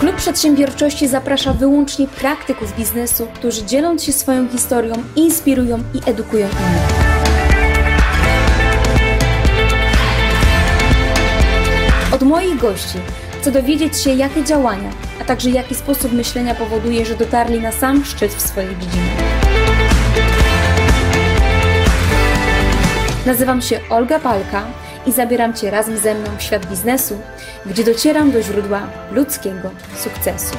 Klub Przedsiębiorczości zaprasza wyłącznie praktyków biznesu, którzy dzieląc się swoją historią, inspirują i edukują innych. Od moich gości chcę dowiedzieć się, jakie działania, a także jaki sposób myślenia powoduje, że dotarli na sam szczyt w swojej dziedzinie. Nazywam się Olga Palka i zabieram Cię razem ze mną w świat biznesu, gdzie docieram do źródła ludzkiego sukcesu.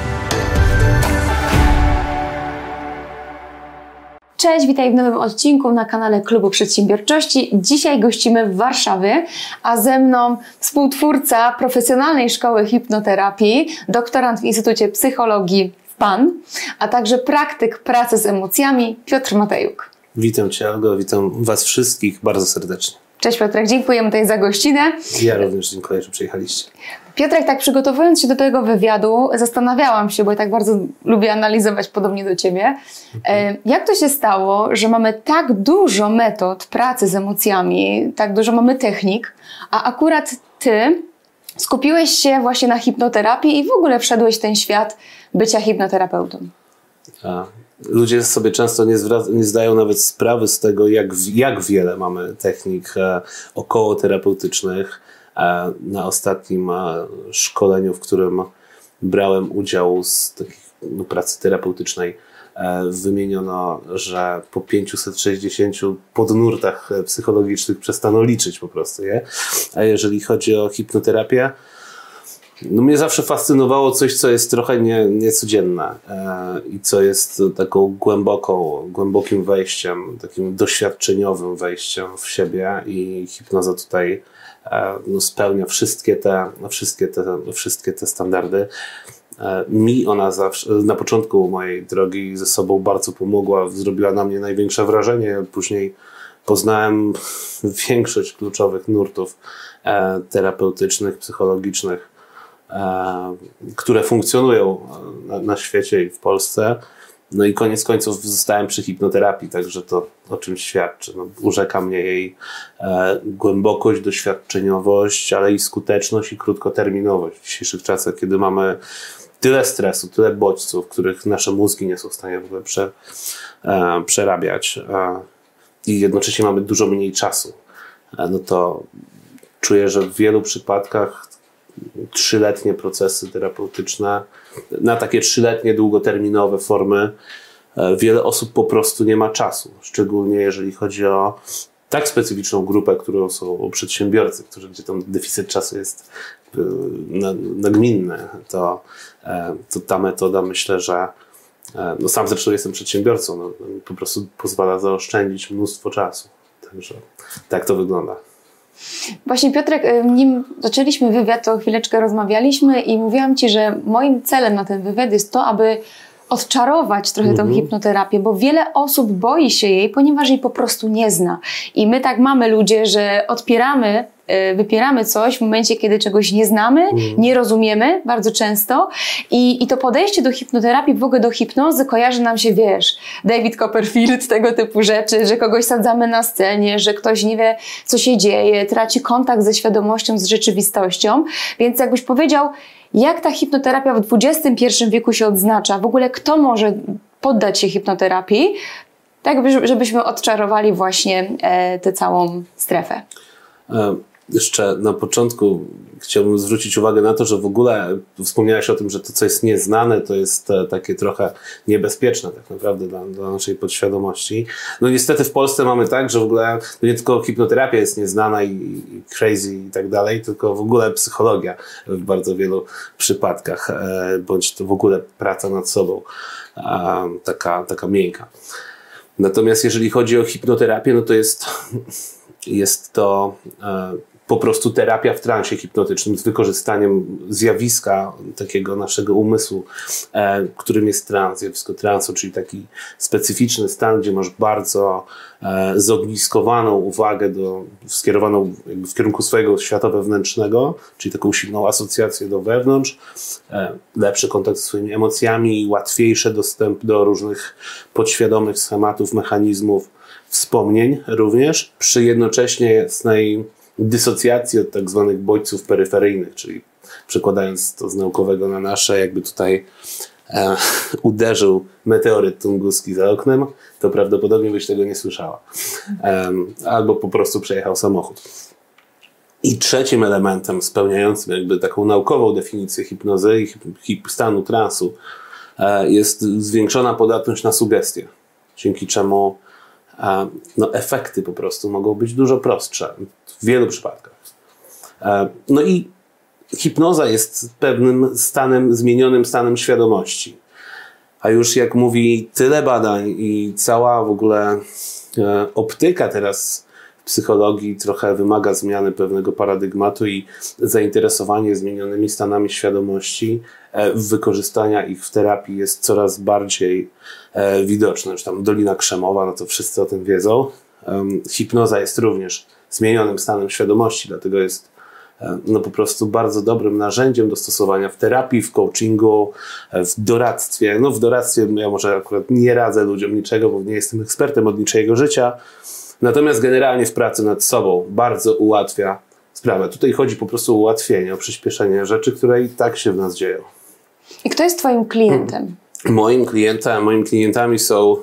Cześć, witaj w nowym odcinku na kanale Klubu Przedsiębiorczości. Dzisiaj gościmy w Warszawie, a ze mną współtwórca profesjonalnej szkoły hipnoterapii, doktorant w Instytucie Psychologii w PAN, a także praktyk pracy z emocjami Piotr Matejuk. Witam Cię, Algo, witam Was wszystkich bardzo serdecznie. Cześć Piotrek, dziękujemy tutaj za gościnę. Ja również dziękuję, że przyjechaliście. Piotrek, tak przygotowując się do tego wywiadu, zastanawiałam się, bo ja tak bardzo lubię analizować podobnie do Ciebie, mhm. jak to się stało, że mamy tak dużo metod pracy z emocjami, tak dużo mamy technik, a akurat Ty skupiłeś się właśnie na hipnoterapii i w ogóle wszedłeś w ten świat bycia hipnoterapeutą. A, ludzie sobie często nie, nie, zdają nawet sprawy z tego, jak, jak wiele mamy technik e, około terapeutycznych. E, na ostatnim e, szkoleniu, w którym brałem udział z takich, no, pracy terapeutycznej, e, wymieniono, że po 560 podnurtach psychologicznych przestano liczyć po prostu je. A jeżeli chodzi o hipnoterapię, no mnie zawsze fascynowało coś, co jest trochę nie, niecodzienne e, i co jest taką głęboką, głębokim wejściem, takim doświadczeniowym wejściem w siebie i hipnoza tutaj e, no, spełnia wszystkie te, wszystkie, te, wszystkie te standardy. E, mi ona zawsze, na początku mojej drogi ze sobą bardzo pomogła, zrobiła na mnie największe wrażenie. Później poznałem większość kluczowych nurtów e, terapeutycznych, psychologicznych które funkcjonują na, na świecie i w Polsce. No i koniec końców zostałem przy hipnoterapii, także to o czym świadczy. No, urzeka mnie jej e, głębokość, doświadczeniowość, ale i skuteczność i krótkoterminowość w dzisiejszych czasach, kiedy mamy tyle stresu, tyle bodźców, których nasze mózgi nie są w stanie w ogóle prze, e, przerabiać e, i jednocześnie mamy dużo mniej czasu. E, no to czuję, że w wielu przypadkach trzyletnie procesy terapeutyczne, na takie trzyletnie, długoterminowe formy. E, wiele osób po prostu nie ma czasu, szczególnie jeżeli chodzi o tak specyficzną grupę, którą są przedsiębiorcy, którzy, gdzie ten deficyt czasu jest e, nagminny, to, e, to ta metoda myślę, że no sam zresztą jestem przedsiębiorcą, no, po prostu pozwala zaoszczędzić mnóstwo czasu. Także tak to wygląda. Właśnie Piotrek, y, nim zaczęliśmy wywiad, to chwileczkę rozmawialiśmy i mówiłam Ci, że moim celem na ten wywiad jest to, aby odczarować trochę tą mhm. hipnoterapię, bo wiele osób boi się jej, ponieważ jej po prostu nie zna. I my tak mamy ludzie, że odpieramy wypieramy coś w momencie, kiedy czegoś nie znamy, mhm. nie rozumiemy bardzo często I, i to podejście do hipnoterapii, w ogóle do hipnozy kojarzy nam się, wiesz, David Copperfield, tego typu rzeczy, że kogoś sadzamy na scenie, że ktoś nie wie, co się dzieje, traci kontakt ze świadomością, z rzeczywistością, więc jakbyś powiedział, jak ta hipnoterapia w XXI wieku się odznacza? W ogóle kto może poddać się hipnoterapii? Tak, żebyśmy odczarowali właśnie e, tę całą strefę. E, jeszcze na początku chciałbym zwrócić uwagę na to, że w ogóle wspomniałeś o tym, że to, co jest nieznane, to jest e, takie trochę niebezpieczne tak naprawdę dla, dla naszej podświadomości. No niestety w Polsce mamy tak, że w ogóle nie tylko hipnoterapia jest nieznana i, i crazy i tak dalej, tylko w ogóle psychologia w bardzo wielu przypadkach, e, bądź to w ogóle praca nad sobą, taka, taka miękka. Natomiast jeżeli chodzi o hipnoterapię, no to jest, jest to e, po prostu terapia w transie hipnotycznym z wykorzystaniem zjawiska takiego naszego umysłu, e, którym jest trans, zjawisko transu, czyli taki specyficzny stan, gdzie masz bardzo e, zogniskowaną uwagę do, skierowaną w kierunku swojego świata wewnętrznego, czyli taką silną asocjację do wewnątrz, e, lepszy kontakt ze swoimi emocjami, łatwiejszy dostęp do różnych podświadomych schematów, mechanizmów, wspomnień również, przy jednocześnie jasnej dysocjacji od tak zwanych bodźców peryferyjnych, czyli przekładając to z naukowego na nasze, jakby tutaj e, uderzył meteoryt tunguski za oknem, to prawdopodobnie byś tego nie słyszała. E, albo po prostu przejechał samochód. I trzecim elementem spełniającym jakby taką naukową definicję hipnozy i hip, stanu transu e, jest zwiększona podatność na sugestie, dzięki czemu e, no, efekty po prostu mogą być dużo prostsze w wielu przypadkach. E, no i hipnoza jest pewnym stanem, zmienionym stanem świadomości. A już jak mówi tyle badań i cała w ogóle optyka teraz psychologii trochę wymaga zmiany pewnego paradygmatu i zainteresowanie zmienionymi stanami świadomości, e, wykorzystania ich w terapii jest coraz bardziej e, widoczne. Już tam Dolina Krzemowa, no to wszyscy o tym wiedzą. Hipnoza jest również zmienionym stanem świadomości, dlatego jest e, no po prostu bardzo dobrym narzędziem do stosowania w terapii, w coachingu, w doradztwie. No w doradztwie ja może akurat nie radzę ludziom niczego, bo nie jestem ekspertem od niczego życia, Natomiast generalnie w pracy nad sobą bardzo ułatwia sprawę. Tutaj chodzi po prostu o ułatwienie, o przyspieszenie rzeczy, które i tak się w nas dzieją. I kto jest Twoim klientem? Moim klientem, moimi klientami są,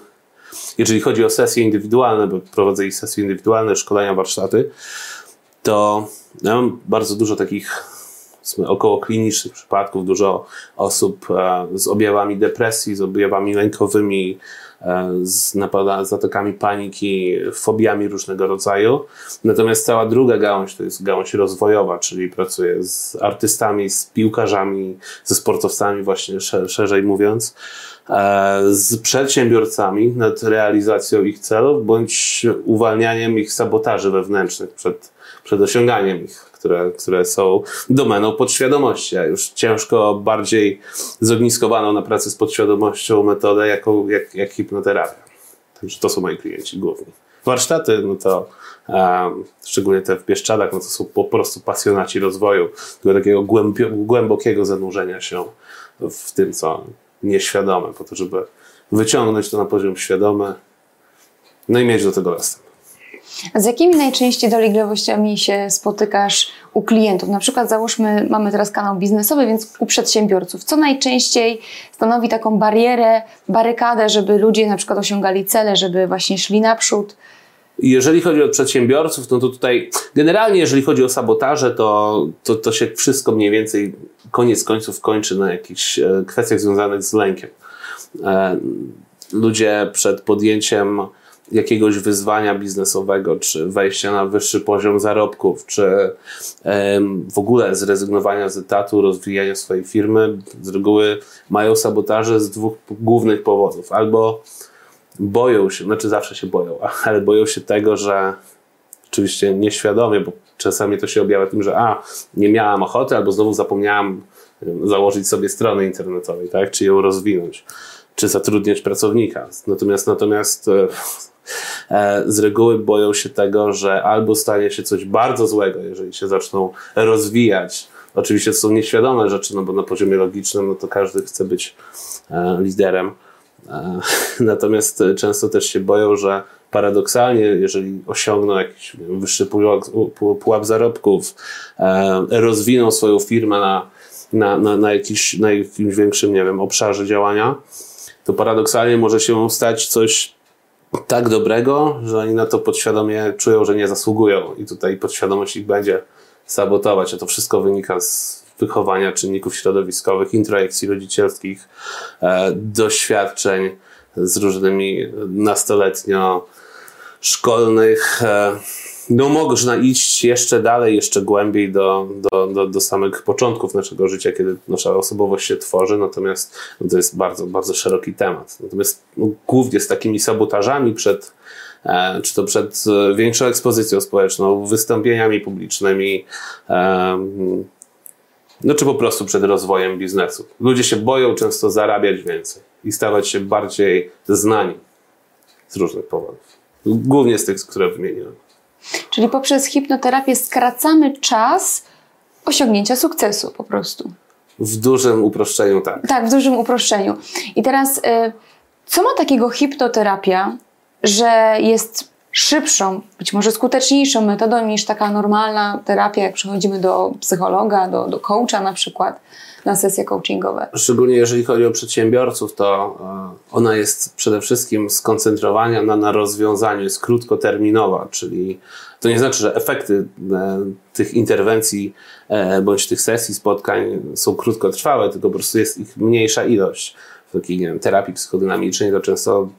jeżeli chodzi o sesje indywidualne, bo prowadzę i sesje indywidualne, szkolenia, warsztaty, to ja mam bardzo dużo takich około klinicznych przypadków, dużo osób e, z objawami depresji, z objawami lękowymi, E, z, napada, z atakami paniki, fobiami różnego rodzaju. Natomiast cała druga gałąź to jest gałąź rozwojowa, czyli pracuję z artystami, z piłkarzami, ze sportowcami, właśnie szerzej mówiąc, z przedsiębiorcami nad realizacją ich celów bądź uwalnianiem ich sabotaży wewnętrznych przed, przed osiąganiem ich które, które są domeną podświadomości, a już ciężko bardziej zogniskowaną na pracy z podświadomością metodę, jaką, jak, jak hipnoterapia. Także to są moi klienci główni. Warsztaty, no to um, szczególnie te w Bieszczadach, no to są po prostu pasjonaci rozwoju, takiego głębokiego zanurzenia się w tym, co nieświadome, po to, żeby wyciągnąć to na poziom świadomy, no i mieć do tego dostęp. Z jakimi najczęściej dolegliwościami się spotykasz u klientów? Na przykład załóżmy, mamy teraz kanał biznesowy, więc u przedsiębiorców. Co najczęściej stanowi taką barierę, barykadę, żeby ludzie na przykład osiągali cele, żeby właśnie szli naprzód? Jeżeli chodzi o przedsiębiorców, no to tutaj generalnie, jeżeli chodzi o sabotaże, to, to, to się wszystko mniej więcej koniec końców kończy na jakichś e, kwestiach związanych z lękiem. E, ludzie przed podjęciem jakiegoś wyzwania biznesowego, czy wejścia na wyższy poziom zarobków, czy w ogóle zrezygnowania z etatu, rozwijania swojej firmy, z reguły mają sabotaże z dwóch głównych powodów. Albo boją się, znaczy zawsze się boją, ale boją się tego, że oczywiście nieświadomie, bo czasami to się objawia tym, że a, nie miałam ochoty, albo znowu zapomniałam założyć sobie strony internetowej, tak, czy ją rozwinąć, czy zatrudniać pracownika. Natomiast, natomiast e, E, z reguły boją się tego, że albo stanie się coś bardzo złego, jeżeli się zaczną rozwijać. Oczywiście to są nieświadome rzeczy, no bo na poziomie logicznym no to każdy chce być e, liderem. E, natomiast często też się boją, że paradoksalnie, jeżeli osiągną jakiś wyższy pułap, pułap zarobków, rozwiną swoją firmę na, na, na, na, jakiś, na jakimś większym, nie wiem, obszarze działania, to paradoksalnie może się stać coś tak dobrego, że oni na to podświadomie czują, że nie zasługują i tutaj podświadomość ich będzie sabotować, a to wszystko wynika z wychowania czynników środowiskowych, introjekcji rodzicielskich, e, doświadczeń z różnymi nastoletnio szkolnych e, no można iść jeszcze dalej, jeszcze głębiej do, do, do, do samych początków naszego życia, kiedy nasza osobowość się tworzy, natomiast no to jest bardzo, bardzo szeroki temat. Natomiast no, głównie z takimi sabotażami przed, e, czy to przed większą ekspozycją społeczną, wystąpieniami publicznymi, no czy po prostu przed rozwojem biznesu. Ludzie się boją często zarabiać więcej i stawać się bardziej znani z różnych powodów. Głównie z tych, które wymieniłem. Czyli poprzez hipnoterapię skracamy czas osiągnięcia sukcesu po prostu. W dużym uproszczeniu, tak. Tak, w dużym uproszczeniu. I teraz, y, co ma takiego hipnoterapia, że jest szybszą, być może skuteczniejszą metodą niż taka normalna terapia, jak przychodzimy do psychologa, do, do coacha na przykład na sesje coachingowe. Szczególnie jeżeli chodzi o przedsiębiorców, to e, ona jest przede wszystkim skoncentrowana na, na rozwiązaniu, jest krótkoterminowa, czyli to nie znaczy, że efekty e, tych interwencji e, bądź tych sesji, spotkań są krótkotrwałe, tylko po prostu jest ich mniejsza ilość. W takiej nie wiem, terapii psychodynamicznej to często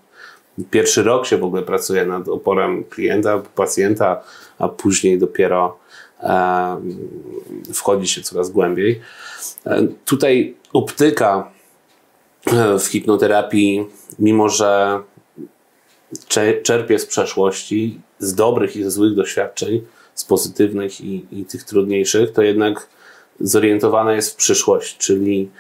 pierwszy rok się w ogóle pracuje nad oporem klienta, pacjenta, a później dopiero wchodzi się coraz głębiej. E, tutaj optyka e, w hipnoterapii, mimo że czerpie z przeszłości, z dobrych i ze złych doświadczeń, z pozytywnych i, i tych trudniejszych, to jednak zorientowana jest w przyszłość, czyli,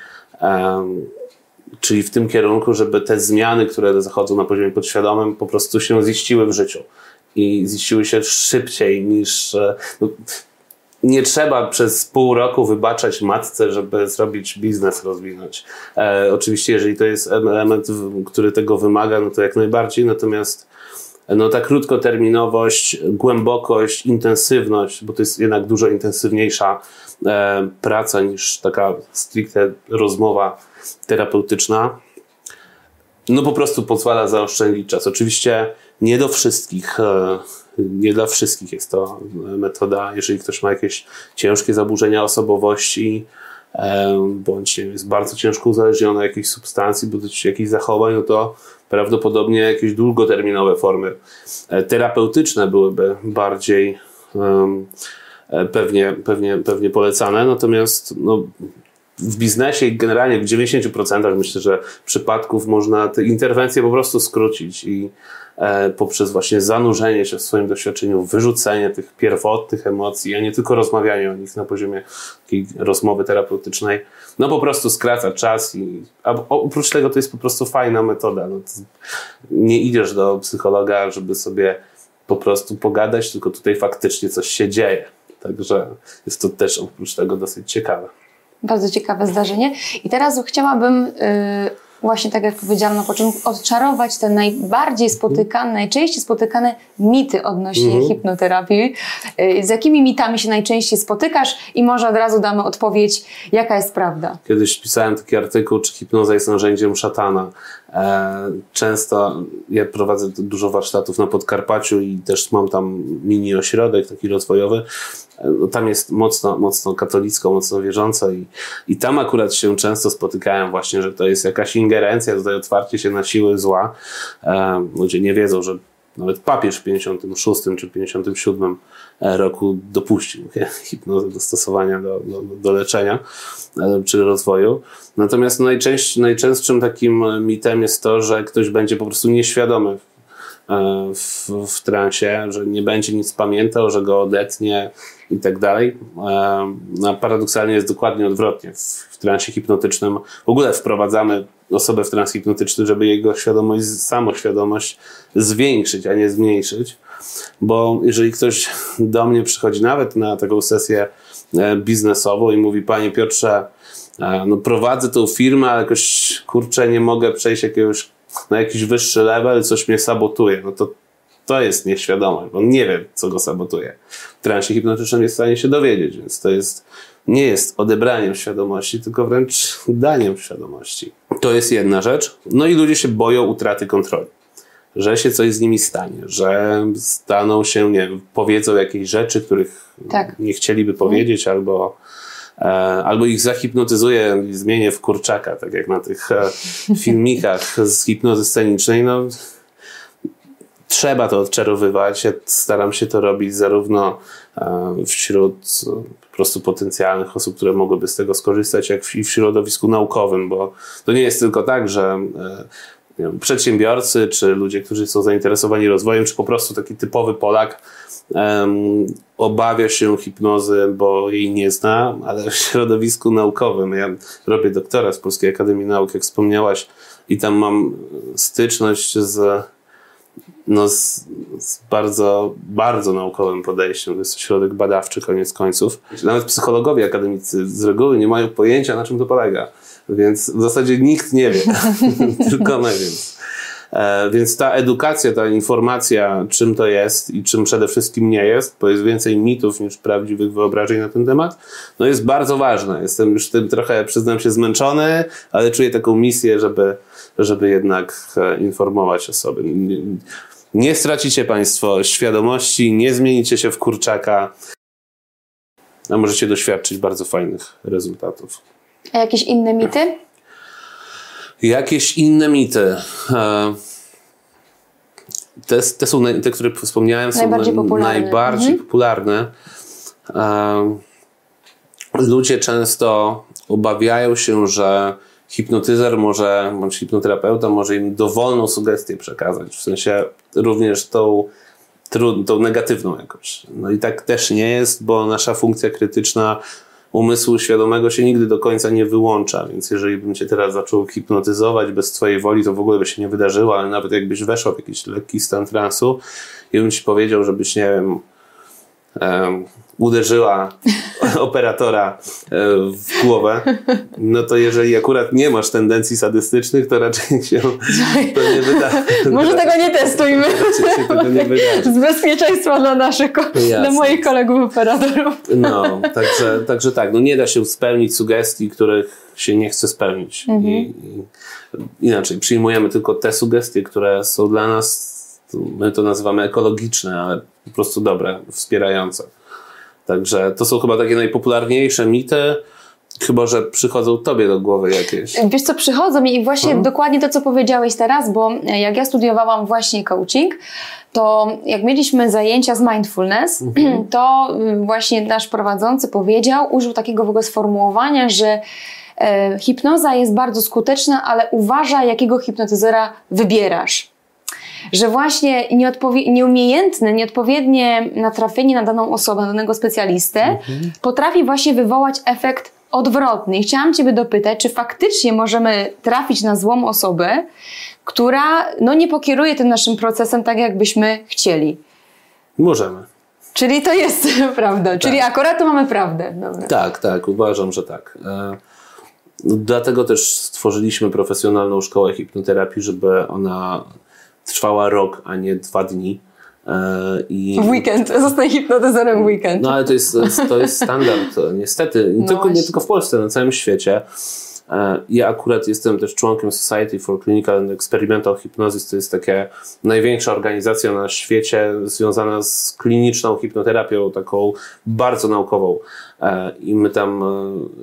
czyli w tym kierunku, żeby te zmiany, które zachodzą na poziomie podświadomym, po prostu się ziściły w życiu i ziściły się szybciej niż. E, no, nie trzeba przez pół roku wybaczać matce, żeby zrobić biznes, rozwinąć. E, oczywiście, jeżeli to jest element, który tego wymaga, no to jak najbardziej, natomiast no ta krótkoterminowość, głębokość, intensywność, bo to jest jednak dużo intensywniejsza e, praca niż taka stricte rozmowa terapeutyczna, no po prostu pozwala zaoszczędzić czas. Oczywiście nie do wszystkich e, nie dla wszystkich jest to metoda. Jeżeli ktoś ma jakieś ciężkie zaburzenia osobowości, bądź jest bardzo ciężko uzależniony od jakiejś substancji, bądź jakichś zachowań, no to prawdopodobnie jakieś długoterminowe formy e, terapeutyczne byłyby bardziej um, pewnie, pewnie, pewnie polecane. Natomiast no, w biznesie i generalnie w 90% myślę, że przypadków można te interwencje po prostu skrócić i E, poprzez właśnie zanurzenie się w swoim doświadczeniu, wyrzucenie tych pierwotnych emocji, a nie tylko rozmawianie o nich na poziomie takiej rozmowy terapeutycznej, no po prostu skraca czas i a oprócz tego to jest po prostu fajna metoda. No nie idziesz do psychologa, żeby sobie po prostu pogadać, tylko tutaj faktycznie coś się dzieje. Także jest to też oprócz tego dosyć ciekawe. Bardzo ciekawe zdarzenie. I teraz chciałabym yy właśnie tak jak powiedziałam na początku, odczarować te najbardziej spotykane, najczęściej spotykane mity odnośnie mhm. hipnoterapii. Y, z jakimi mitami się najczęściej spotykasz i może od razu damy odpowiedź, jaka jest prawda. Kiedyś pisałem taki artykuł, czy hipnoza jest narzędziem szatana. E, często ja prowadzę dużo warsztatów na Podkarpaciu i też mam tam mini ośrodek taki rozwojowy. E, no, tam jest mocno, mocno katolicko, mocno wierząco i, i tam akurat się często spotykałem właśnie, że to jest jakaś ingerencja, tutaj otwarcie się na siły zła. E, ludzie nie wiedzą, że nawet papież w 56 czy 57 roku dopuścił hipnozę do stosowania do, do, do leczenia czy rozwoju. Natomiast najczęst, najczęstszym takim mitem jest to, że ktoś będzie po prostu nieświadomy w, w, w transie, że nie będzie nic pamiętał, że go odetnie i tak dalej. No, paradoksalnie jest dokładnie odwrotnie. W, w transie hipnotycznym w ogóle wprowadzamy osobę w trans hipnotyczny, żeby jego świadomość, samoświadomość zwiększyć, a nie zmniejszyć. Bo jeżeli ktoś do mnie przychodzi nawet na taką sesję e, biznesową i mówi, panie Piotrze, e, no prowadzę tą firmę, ale jakoś kurczę nie mogę przejść jakiegoś na jakiś wyższy level, coś mnie sabotuje, no to to jest nieświadomość, bo nie wie, co go sabotuje. W transie hipnotycznym jest w stanie się dowiedzieć, więc to jest, nie jest odebraniem świadomości, tylko wręcz daniem świadomości. To jest jedna rzecz. No i ludzie się boją utraty kontroli. Że się coś z nimi stanie, że staną się, nie wiem, powiedzą jakieś rzeczy, których tak. nie chcieliby powiedzieć, albo albo ich zahipnotyzuje i zmienię w kurczaka, tak jak na tych e, filmikach z hipnozy scenicznej. No, trzeba to odczarowywać. Ja staram się to robić zarówno e, wśród po prostu potencjalnych osób, które mogłyby z tego skorzystać, jak i w środowisku naukowym, bo to nie jest tylko tak, że e, wiem, przedsiębiorcy, czy ludzie, którzy są zainteresowani rozwojem, czy po prostu taki typowy Polak um, obawia się hipnozy, bo jej nie zna, ale w środowisku naukowym. Ja robię doktora z Polskiej Akademii Nauk, jak wspomniałaś, i tam mam styczność z no, z, z, bardzo, bardzo naukowym podejściem. To jest środek badawczy, koniec końców. Nawet psychologowie akademicy z reguły nie mają pojęcia, na czym to polega. Więc w zasadzie nikt nie wie, tylko my. Więc, E, więc ta edukacja, ta informacja, czym to jest i czym przede wszystkim nie jest, bo jest więcej mitów niż prawdziwych wyobrażeń na ten temat, no jest bardzo ważna. Jestem już tym trochę, przyznam się, zmęczony, ale czuję taką misję, żeby, żeby jednak e, informować osoby. Nie, nie stracicie Państwo świadomości, nie zmienicie się w kurczaka, a możecie doświadczyć bardzo fajnych rezultatów. A jakieś inne mity? Jakieś inne mity. E, te, te są te, które wspomniałem, najbardziej są popularne. najbardziej mhm. popularne. E, ludzie często obawiają się, że hipnotyzer może, bądź hipnoterapeuta może im dowolną sugestię przekazać, w sensie również tą, tą negatywną jakąś. No i tak też nie jest, bo nasza funkcja krytyczna umysłu świadomego się nigdy do końca nie wyłącza, więc jeżeli bym cię teraz zaczął hipnotyzować bez twojej woli, to w ogóle by się nie wydarzyło, ale nawet jakbyś weszła w jakiś lekki stan transu i bym ci powiedział, żebyś, nie wiem, um, uderzyła operatora e, w głowę, no to jeżeli akurat nie masz tendencji sadystycznych, to raczej się to nie wyda. Może tego nie testujmy. Tego nie Z bezpieczeństwa dla naszych, dla moich kolegów operatorów. No, także, także tak, no nie da się spełnić sugestii, których się nie chce spełnić. Mhm. I, I, inaczej, przyjmujemy tylko te sugestie, które są dla nas, my to nazywamy ekologiczne, ale po prostu dobre, wspierające. Także to są chyba takie najpopularniejsze mity. Chyba, że przychodzą tobie do głowy jakieś. Wiesz co, przychodzą mi i właśnie mhm. dokładnie to, co powiedziałeś teraz, bo jak ja studiowałam właśnie coaching, to jak mieliśmy zajęcia z mindfulness, mhm. to y, właśnie nasz prowadzący powiedział, użył takiego w ogóle sformułowania, że e, hipnoza jest bardzo skuteczna, ale uważaj, jakiego hipnotyzera wybierasz że właśnie nieodpowie- nieumiejętne, nieodpowiednie natrafienie na daną osobę, na danego specjalistę mhm. potrafi właśnie wywołać efekt odwrotny. I chciałam Ciebie dopytać, czy faktycznie możemy trafić na złą osobę, która no, nie pokieruje tym naszym procesem tak, jakbyśmy chcieli? Możemy. Czyli to jest prawda. Tak. Czyli akurat tu mamy prawdę. Dobra. Tak, tak, uważam, że tak. E, dlatego też stworzyliśmy profesjonalną szkołę hipnoterapii, żeby ona trwała rok, a nie dwa dni. E, I... Weekend, zostań hipnotyzerem weekend. No ale to jest, to jest standard, niestety. Nie, no tylko, nie tylko w Polsce, na całym świecie. E, ja akurat jestem też członkiem Society for Clinical and Experimental Hypnosis. To jest taka największa organizacja na świecie związana z kliniczną hipnoterapią, taką bardzo naukową. E, I my tam,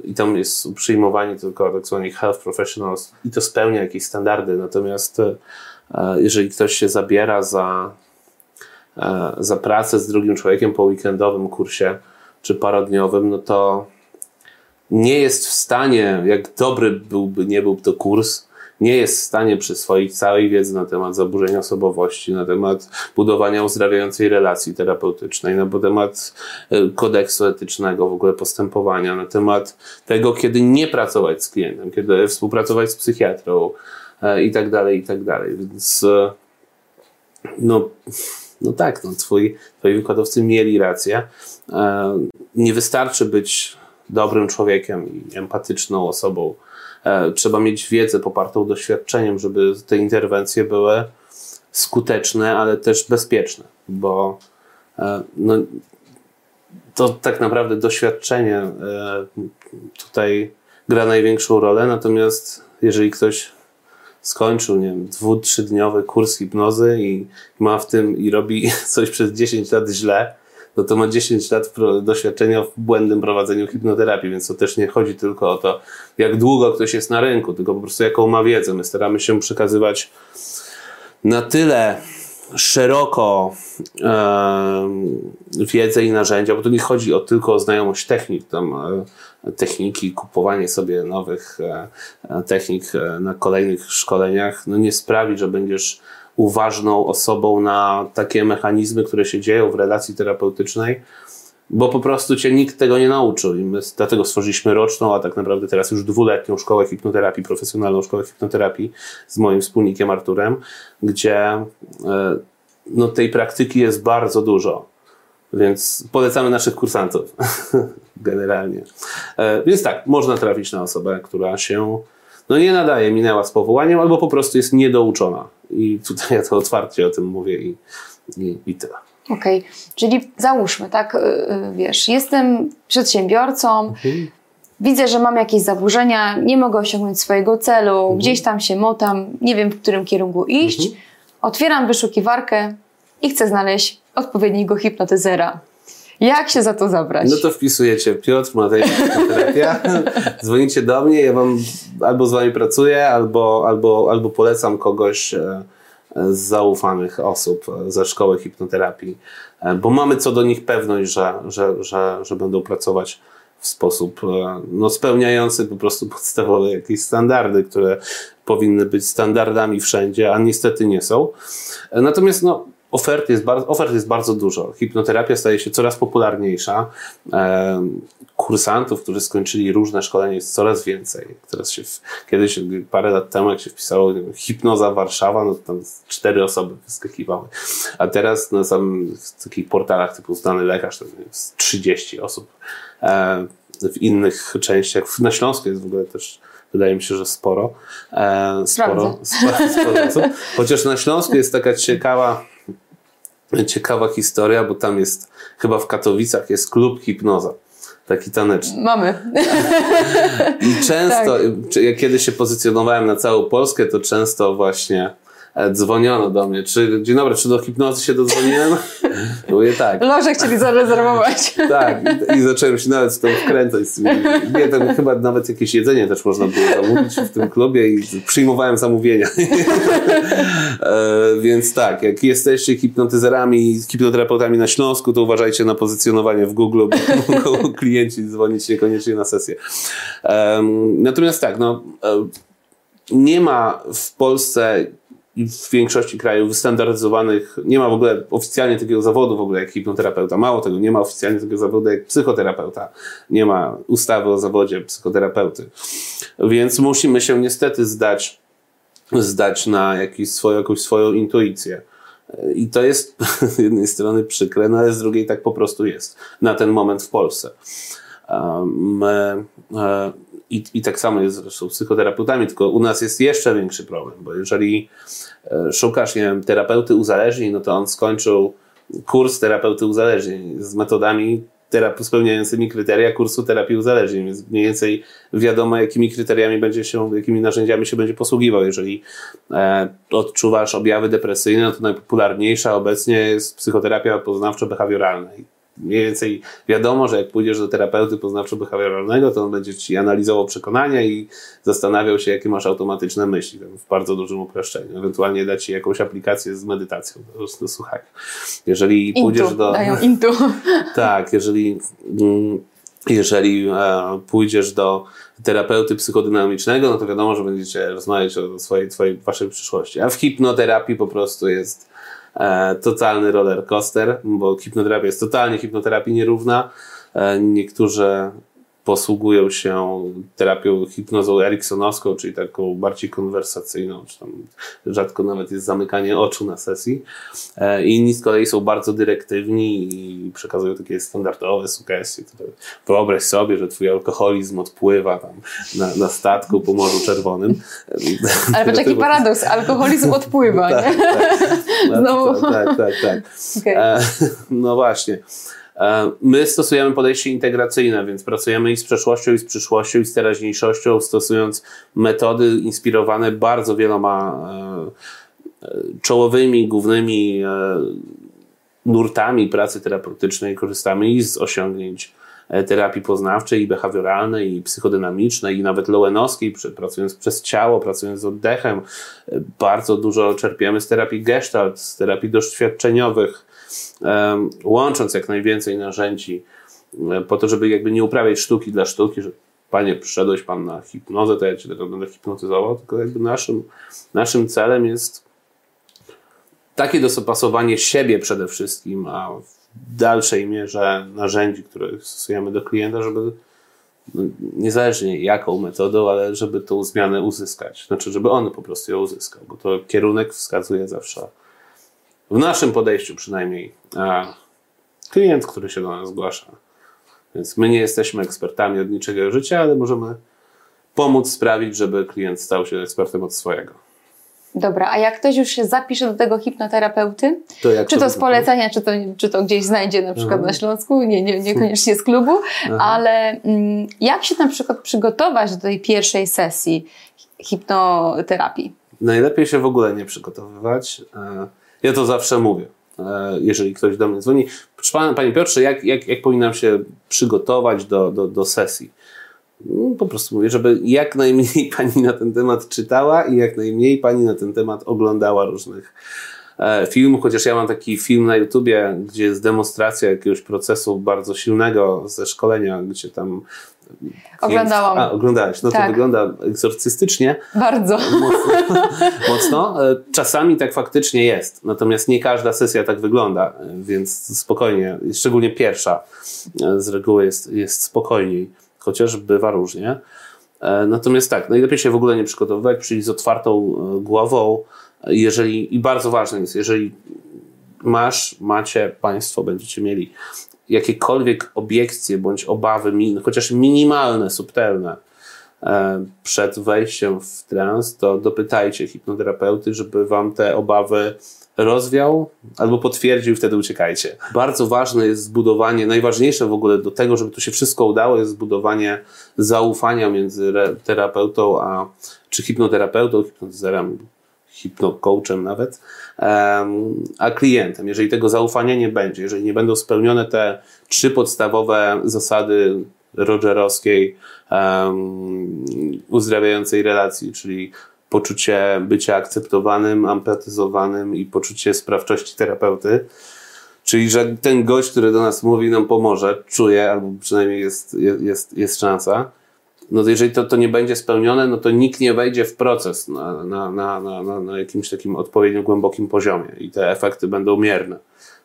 i tam jest przyjmowanie tylko tak zwanych health professionals i to spełnia jakieś standardy. Natomiast jeżeli ktoś się zabiera za, e, za pracę z drugim człowiekiem po weekendowym kursie czy parodniowym, no to nie jest w stanie, jak dobry byłby, nie byłby to kurs, nie jest w stanie przyswoić całej wiedzy na temat zaburzenia osobowości, na temat budowania uzdrawiającej relacji terapeutycznej, na temat e, kodeksu etycznego, w ogóle postępowania, na temat tego, kiedy nie pracować z klientem, kiedy współpracować z psychiatrą, E, i tak dalej, i tak dalej. Więc e, no, no tak, no, twoi, twoi wykładowcy mieli rację. E, nie wystarczy być dobrym człowiekiem i empatyczną osobą. Trzeba mieć wiedzę popartą doświadczeniem, żeby te interwencje były skuteczne, ale też bezpieczne, bo no, to tak naprawdę doświadczenie tutaj gra największą rolę, natomiast jeżeli ktoś skończył, nie wiem, dwu, trzydniowy kurs hipnozy i ma w tym i robi coś przez 10 lat źle, no to ma 10 lat doświadczenia w błędnym prowadzeniu hipnoterapii, więc to też nie chodzi tylko o to, jak długo ktoś jest na rynku, tylko po prostu jaką ma wiedzę. My staramy się przekazywać na tyle szeroko e, wiedzę i narzędzia, bo tu nie chodzi o, tylko o znajomość technik, tam e, techniki, kupowanie sobie nowych e, e technik e, na kolejnych szkoleniach, no nie sprawi, że będziesz uważną osobą na takie mechanizmy, które się dzieją w relacji terapeutycznej, bo po prostu cię nikt tego nie nauczył i my dlatego stworzyliśmy roczną, a tak naprawdę teraz już dwuletnią szkołę hipnoterapii, profesjonalną szkołę hipnoterapii z moim wspólnikiem Arturem, gdzie no, tej praktyki jest bardzo dużo. Więc polecamy naszych kursantów generalnie. E, więc tak, można trafić na osobę, która się no nie nadaje, minęła z powołaniem, albo po prostu jest niedouczona. I tutaj ja to otwarcie o tym mówię i, i, i tyle. Okej, okay. czyli załóżmy, tak, y, y, wiesz, jestem przedsiębiorcą, mhm. widzę, że mam jakieś zaburzenia, nie mogę osiągnąć swojego celu, mhm. gdzieś tam się motam, nie wiem w którym kierunku iść, mhm. otwieram wyszukiwarkę i chcę znaleźć odpowiedniego hipnotyzera. Jak się za to zabrać? No to wpisujecie Piotr Matejczyk terapia, dzwonicie do mnie, ja wam albo z wami pracuję, albo, albo, albo polecam kogoś e, z zaufanych osób ze szkoły hipnoterapii, e, bo mamy co do nich pewność, że, że, że, że będą pracować w sposób e, no, spełniający po prostu podstawowe jakieś standardy, które powinny być standardami wszędzie, a niestety nie są. Natomiast no, ofert jest, bardzo, ofert jest bardzo dużo. Hipnoterapia staje się coraz popularniejsza. Kursantów, którzy skończyli różne szkolenia jest coraz więcej. Teraz się, w, kiedyś, parę lat temu, jak się wpisało hipnoza Warszawa, no to tam cztery osoby wyskakiwały. A teraz na sam, w takich portalach typu Zdany Lekarz to jest 30 osób. W innych częściach, na Śląsku jest w ogóle też wydaje mi się, że sporo. Sporo, sporo, sporo osób. Chociaż na Śląsku jest taka ciekawa ciekawa historia, bo tam jest, chyba w Katowicach jest klub hipnoza. Taki taneczny. Mamy. I często, tak. jak kiedy się pozycjonowałem na całą Polskę, to często właśnie dzwoniono do mnie, czy dzień dobry, czy do hipnozy się dodzwoniłem? Mówię tak. Loże chcieli zarezerwować. Tak, i, i zacząłem się nawet z tym wkręcać. Nie, tam chyba nawet jakieś jedzenie też można było zamówić w tym klubie i przyjmowałem zamówienia. e, więc tak, jak jesteście hipnotyzerami, hipnoterapeutami na Śląsku, to uważajcie na pozycjonowanie w Google, bo mogą klienci dzwonić niekoniecznie na sesję. E, natomiast tak, no, e, nie ma w Polsce w większości krajów wystandaryzowanych nie ma w ogóle oficjalnie takiego zawodu w ogóle jak hipnoterapeuta. Mało tego, nie ma oficjalnie takiego zawodu jak psychoterapeuta. Nie ma ustawy o zawodzie psychoterapeuty. Więc musimy się niestety zdać, zdać na jakiś swoją, jakąś swoją intuicję. I to jest z jednej strony przykre, no ale z drugiej tak po prostu jest na ten moment w Polsce. My, e, i, I tak samo jest zresztą z psychoterapeutami, tylko u nas jest jeszcze większy problem, bo jeżeli e, szukasz nie wiem, terapeuty uzależnień, no to on skończył kurs terapeuty uzależnień z metodami terapii spełniającymi kryteria kursu terapii uzależnień, więc mniej więcej wiadomo, jakimi kryteriami będzie się, jakimi narzędziami się będzie posługiwał. Jeżeli e, odczuwasz objawy depresyjne, no to najpopularniejsza obecnie jest psychoterapia poznawczo-behawioralna mniej więcej wiadomo, że jak pójdziesz do terapeuty poznawczo-behawioralnego, to on będzie ci analizował przekonania i zastanawiał się, jakie masz automatyczne myśli, w bardzo dużym uproszczeniu. Ewentualnie da ci jakąś aplikację z medytacją do, słuchania. Jeżeli intu, pójdziesz do... Dają intu. Tak, jeżeli... Mm, jeżeli e, pójdziesz do terapeuty psychodynamicznego, no to wiadomo, że będziecie rozmawiać o swojej, twojej, waszej przyszłości. A w hipnoterapii po prostu jest totalny roller coaster, bo hipnoterapia jest totalnie hipnoterapii nierówna. E, niektórzy posługują się terapią hipnozą eriksonowską, czyli taką bardziej konwersacyjną, czy tam rzadko nawet jest zamykanie oczu na sesji. E, inni z kolei są bardzo dyrektywni i przekazują takie standardowe sugestie. Wyobraź sobie, że twój alkoholizm odpływa tam na, na statku po Morzu Czerwonym. Ale patrz, jaki paradoks, alkoholizm odpływa, tak, nie? Tak, no, tak, tak, tak. Okay. No właśnie. E, my stosujemy podejście integracyjne, więc pracujemy i z przeszłością, i z przyszłością, i z teraźniejszością, stosując metody inspirowane bardzo wieloma e, e, czołowymi, głównymi nurtami pracy terapeutycznej. Korzystamy i z osiągnięć terapii poznawczej, i behawioralnej, i psychodynamicznej, i nawet lowenowskiej, pracując przez ciało, pracując z oddechem. Bardzo dużo czerpiemy z terapii gestalt, z terapii doświadczeniowych, łącząc jak najwięcej narzędzi po to, żeby jakby nie uprawiać sztuki dla sztuki, że panie, przyszedłeś pan na hipnozę, to ja cię będę hipnotyzował, tylko jakby naszym, naszym celem jest takie dopasowanie siebie przede wszystkim, a w dalszej mierze narzędzi, które stosujemy do klienta, żeby no, niezależnie jaką metodą, ale żeby tą zmianę uzyskać. Znaczy, żeby on po prostu ją uzyskał, bo to kierunek wskazuje zawsze w naszym podejściu przynajmniej, klient, który się do nas zgłasza. Więc my nie jesteśmy ekspertami od niczego życia, ale możemy pomóc sprawić, żeby klient stał się ekspertem od swojego. Dobra, a jak ktoś już się zapisze do tego hipnoterapeuty, To czy to z wygląda? polecenia, czy to, czy to gdzieś znajdzie na przykład na Śląsku, nie, nie, niekoniecznie z klubu, ale mm, jak się na przykład przygotować do tej pierwszej sesji hipnoterapii? Najlepiej się w ogóle nie przygotowywać. E, Ja to zawsze mówię, e, jeżeli ktoś do mnie dzwoni. Proszę panie Piotrze, jak, jak, jak powinnam się przygotować do, do, do sesji? No, Po prostu mówię, żeby jak najmniej pani na ten temat czytała i jak najmniej pani na ten temat oglądała różnych e, filmów, chociaż ja mam taki film na YouTubie, gdzie jest demonstracja jakiegoś procesu bardzo silnego ze szkolenia, gdzie tam... Oglądałam. A, oglądałeś. No to Tak. wygląda egzorcystycznie, Bardzo. mocno. mocno. E, Czasami tak faktycznie jest, natomiast nie każda sesja tak wygląda, e, więc spokojnie, szczególnie pierwsza z reguły jest, jest spokojniej, chociaż bywa różnie. Natomiast tak, najlepiej się w ogóle nie przygotowywać, przyjść z otwartą głową, jeżeli, i bardzo ważne jest, jeżeli masz, macie, państwo będziecie mieli jakiekolwiek obiekcje bądź obawy, chociaż minimalne, subtelne, e, przed wejściem w trans, to dopytajcie hipnoterapeuty, żeby wam te obawy rozwiał albo potwierdził, wtedy uciekajcie. Bardzo ważne jest zbudowanie, najważniejsze w ogóle do tego, żeby to się wszystko udało, jest zbudowanie zaufania między terapeutą a czy hipnoterapeutą, hipnotyzerem, hipnocoachem nawet, a klientem. Jeżeli tego zaufania nie będzie, jeżeli nie będą spełnione te trzy podstawowe zasady rogerowskiej uzdrawiającej relacji, czyli poczucie bycia akceptowanym, empatyzowanym i poczucie sprawczości terapeuty, Czyli, że ten gość, który do nas mówi, nam pomoże, czuje, albo przynajmniej jest, jest, jest szansa. No jeżeli to, to nie będzie spełnione, no to nikt nie wejdzie w proces na, na, na, na, na, na jakimś takim odpowiednio głębokim poziomie i te efekty będą mierne.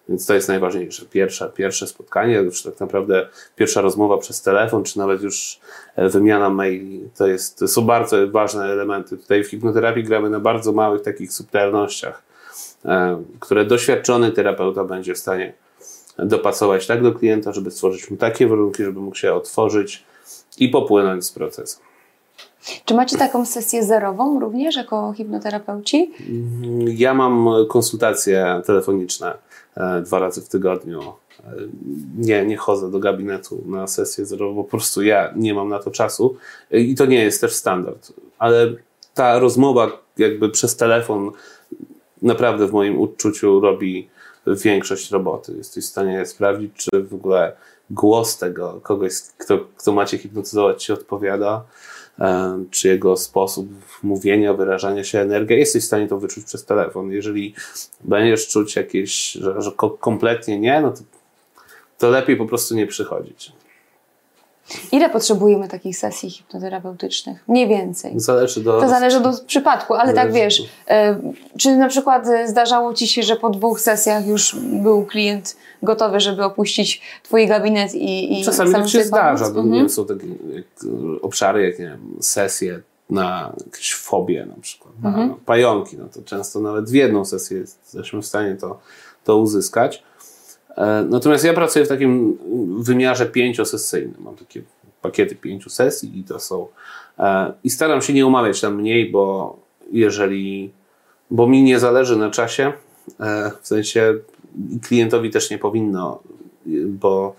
Więc to jest najważniejsze. Pierwsze, pierwsze spotkanie, już tak naprawdę pierwsza rozmowa przez telefon, czy nawet już e, wymiana maili, to, jest, to są bardzo ważne elementy. Tutaj w hipnoterapii gramy na bardzo małych takich subtelnościach, e, które doświadczony terapeuta będzie w stanie dopasować tak do klienta, żeby stworzyć mu takie warunki, żeby mógł się otworzyć i popłynąć z procesem. Czy macie taką sesję zerową również jako hipnoterapeuci? Ja mam konsultacje telefoniczne e, dwa razy w tygodniu. E, Nie, nie chodzę do gabinetu na sesję zerową, po prostu ja nie mam na to czasu E, i to nie jest też standard. Ale ta rozmowa jakby przez telefon naprawdę w moim odczuciu robi większość roboty. Jesteś w stanie sprawdzić, czy w ogóle głos tego kogoś, kto, kto macie hipnotyzować, ci odpowiada, czy jego sposób mówienia, wyrażania się, energia. Jesteś w stanie to wyczuć przez telefon. Jeżeli będziesz czuć jakieś, że, że ko- kompletnie nie, no to, to lepiej po prostu nie przychodzić. Ile potrzebujemy takich sesji hipnoterapeutycznych? Mniej więcej. Zależy do... To zależy od przypadku, ale tak Zależy wiesz, od- e, czy na przykład zdarzało Ci się, że po dwóch sesjach już był klient gotowy, żeby opuścić Twój gabinet i, i Czasami sam tak się zdarza. Mhm. Nie wiem, są takie obszary, jak nie wiem, sesje na jakieś fobie na przykład, na Mhm. pająki, no to często nawet w jedną sesję jesteśmy w stanie to, to uzyskać. E, Natomiast ja pracuję w takim wymiarze pięciosesyjnym. Mam takie pakiety pięciu sesji i to są. e, I staram się nie umawiać tam mniej, bo jeżeli. Bo mi nie zależy na czasie, e, w sensie klientowi też nie powinno, bo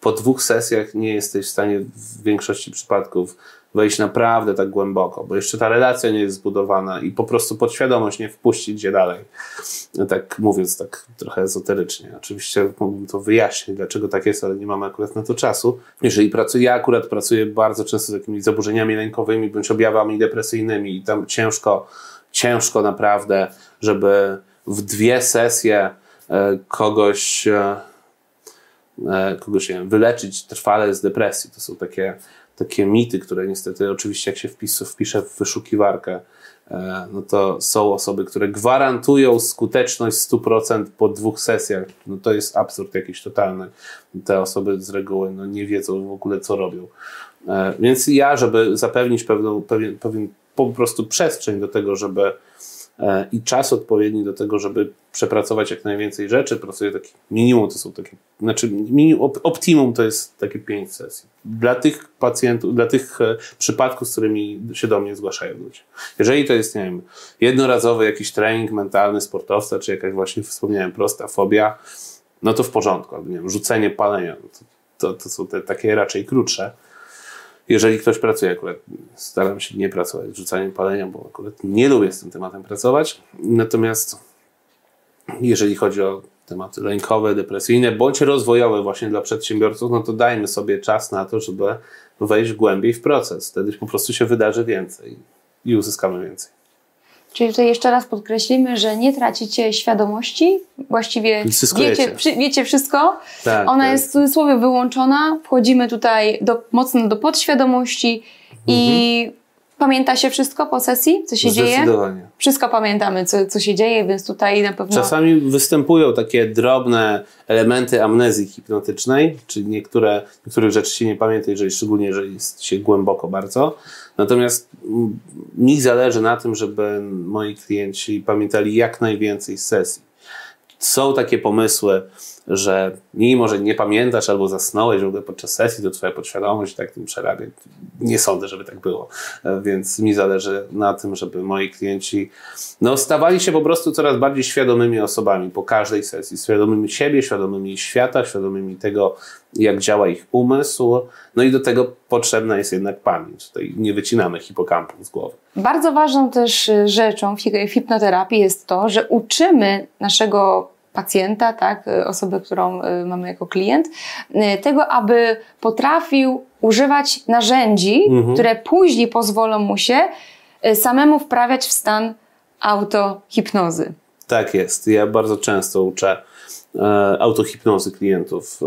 po dwóch sesjach nie jesteś w stanie w większości przypadków wejść naprawdę tak głęboko, bo jeszcze ta relacja nie jest zbudowana i po prostu podświadomość nie wpuścić cię dalej. Tak mówiąc tak trochę ezoterycznie. Oczywiście mógłbym to wyjaśnić, dlaczego tak jest, ale nie mamy akurat na to czasu. Jeżeli pracuję, ja akurat pracuję bardzo często z jakimiś zaburzeniami lękowymi bądź objawami depresyjnymi i tam ciężko, ciężko naprawdę, żeby w dwie sesje e, kogoś e, e, kogoś nie wiem, wyleczyć trwale z depresji. To są takie, takie mity, które niestety oczywiście jak się wpis, wpisze w wyszukiwarkę, e, no to są osoby, które gwarantują skuteczność 100% po dwóch sesjach. No to jest absurd jakiś totalny. Te osoby z reguły no, nie wiedzą w ogóle co robią. E, Więc ja, żeby zapewnić pewną, pewien, pewien po prostu przestrzeń do tego, żeby i czas odpowiedni do tego, żeby przepracować jak najwięcej rzeczy. Pracuję taki minimum, to są takie, znaczy minimum, optimum to jest takie pięć sesji. Dla tych pacjentów, dla tych e, przypadków, z którymi się do mnie zgłaszają ludzie. Jeżeli to jest, nie wiem, jednorazowy jakiś trening mentalny sportowca, czy jakaś właśnie wspomniałem prosta fobia, no to w porządku. Albo nie wiem, rzucenie palenia, no to, to, to są te takie raczej krótsze jeżeli ktoś pracuje, akurat staram się nie pracować rzucaniem palenia, bo akurat nie lubię z tym tematem pracować. Natomiast jeżeli chodzi o tematy lękowe, depresyjne, bądź rozwojowe właśnie dla przedsiębiorców, no to dajmy sobie czas na to, żeby wejść głębiej w proces. Wtedy po prostu się wydarzy więcej i uzyskamy więcej. Czyli tutaj jeszcze raz podkreślimy, że nie tracicie świadomości, właściwie wiecie, wiecie wszystko. Tak, Ona tak. jest w cudzysłowie wyłączona, wchodzimy tutaj do, mocno do podświadomości mhm. i pamięta się wszystko po sesji, co się dzieje? Wszystko pamiętamy, co, co się dzieje, więc tutaj na pewno... Czasami występują takie drobne elementy amnezji hipnotycznej, czyli niektóre, niektórych rzeczy się nie pamięta, jeżeli, szczególnie jeżeli jest się głęboko bardzo. Natomiast mi zależy na tym, żeby moi klienci pamiętali jak najwięcej sesji. Są takie pomysły, że mimo, że nie pamiętasz albo zasnąłeś w ogóle podczas sesji, to twoja podświadomość tak tym przerabia. Nie sądzę, żeby tak było. Więc mi zależy na tym, żeby moi klienci no, stawali się po prostu coraz bardziej świadomymi osobami po każdej sesji. Świadomymi siebie, świadomymi świata, świadomymi tego, jak działa ich umysł. No i do tego potrzebna jest jednak pamięć. Tutaj nie wycinamy hipokampu z głowy. Bardzo ważną też rzeczą w hipnoterapii jest to, że uczymy naszego pacjenta, tak, y, osobę, którą y, mamy jako klient, y, tego, aby potrafił używać narzędzi, mhm. które później pozwolą mu się samemu wprawiać w stan autohipnozy. Tak jest. Ja bardzo często uczę e, autohipnozy klientów.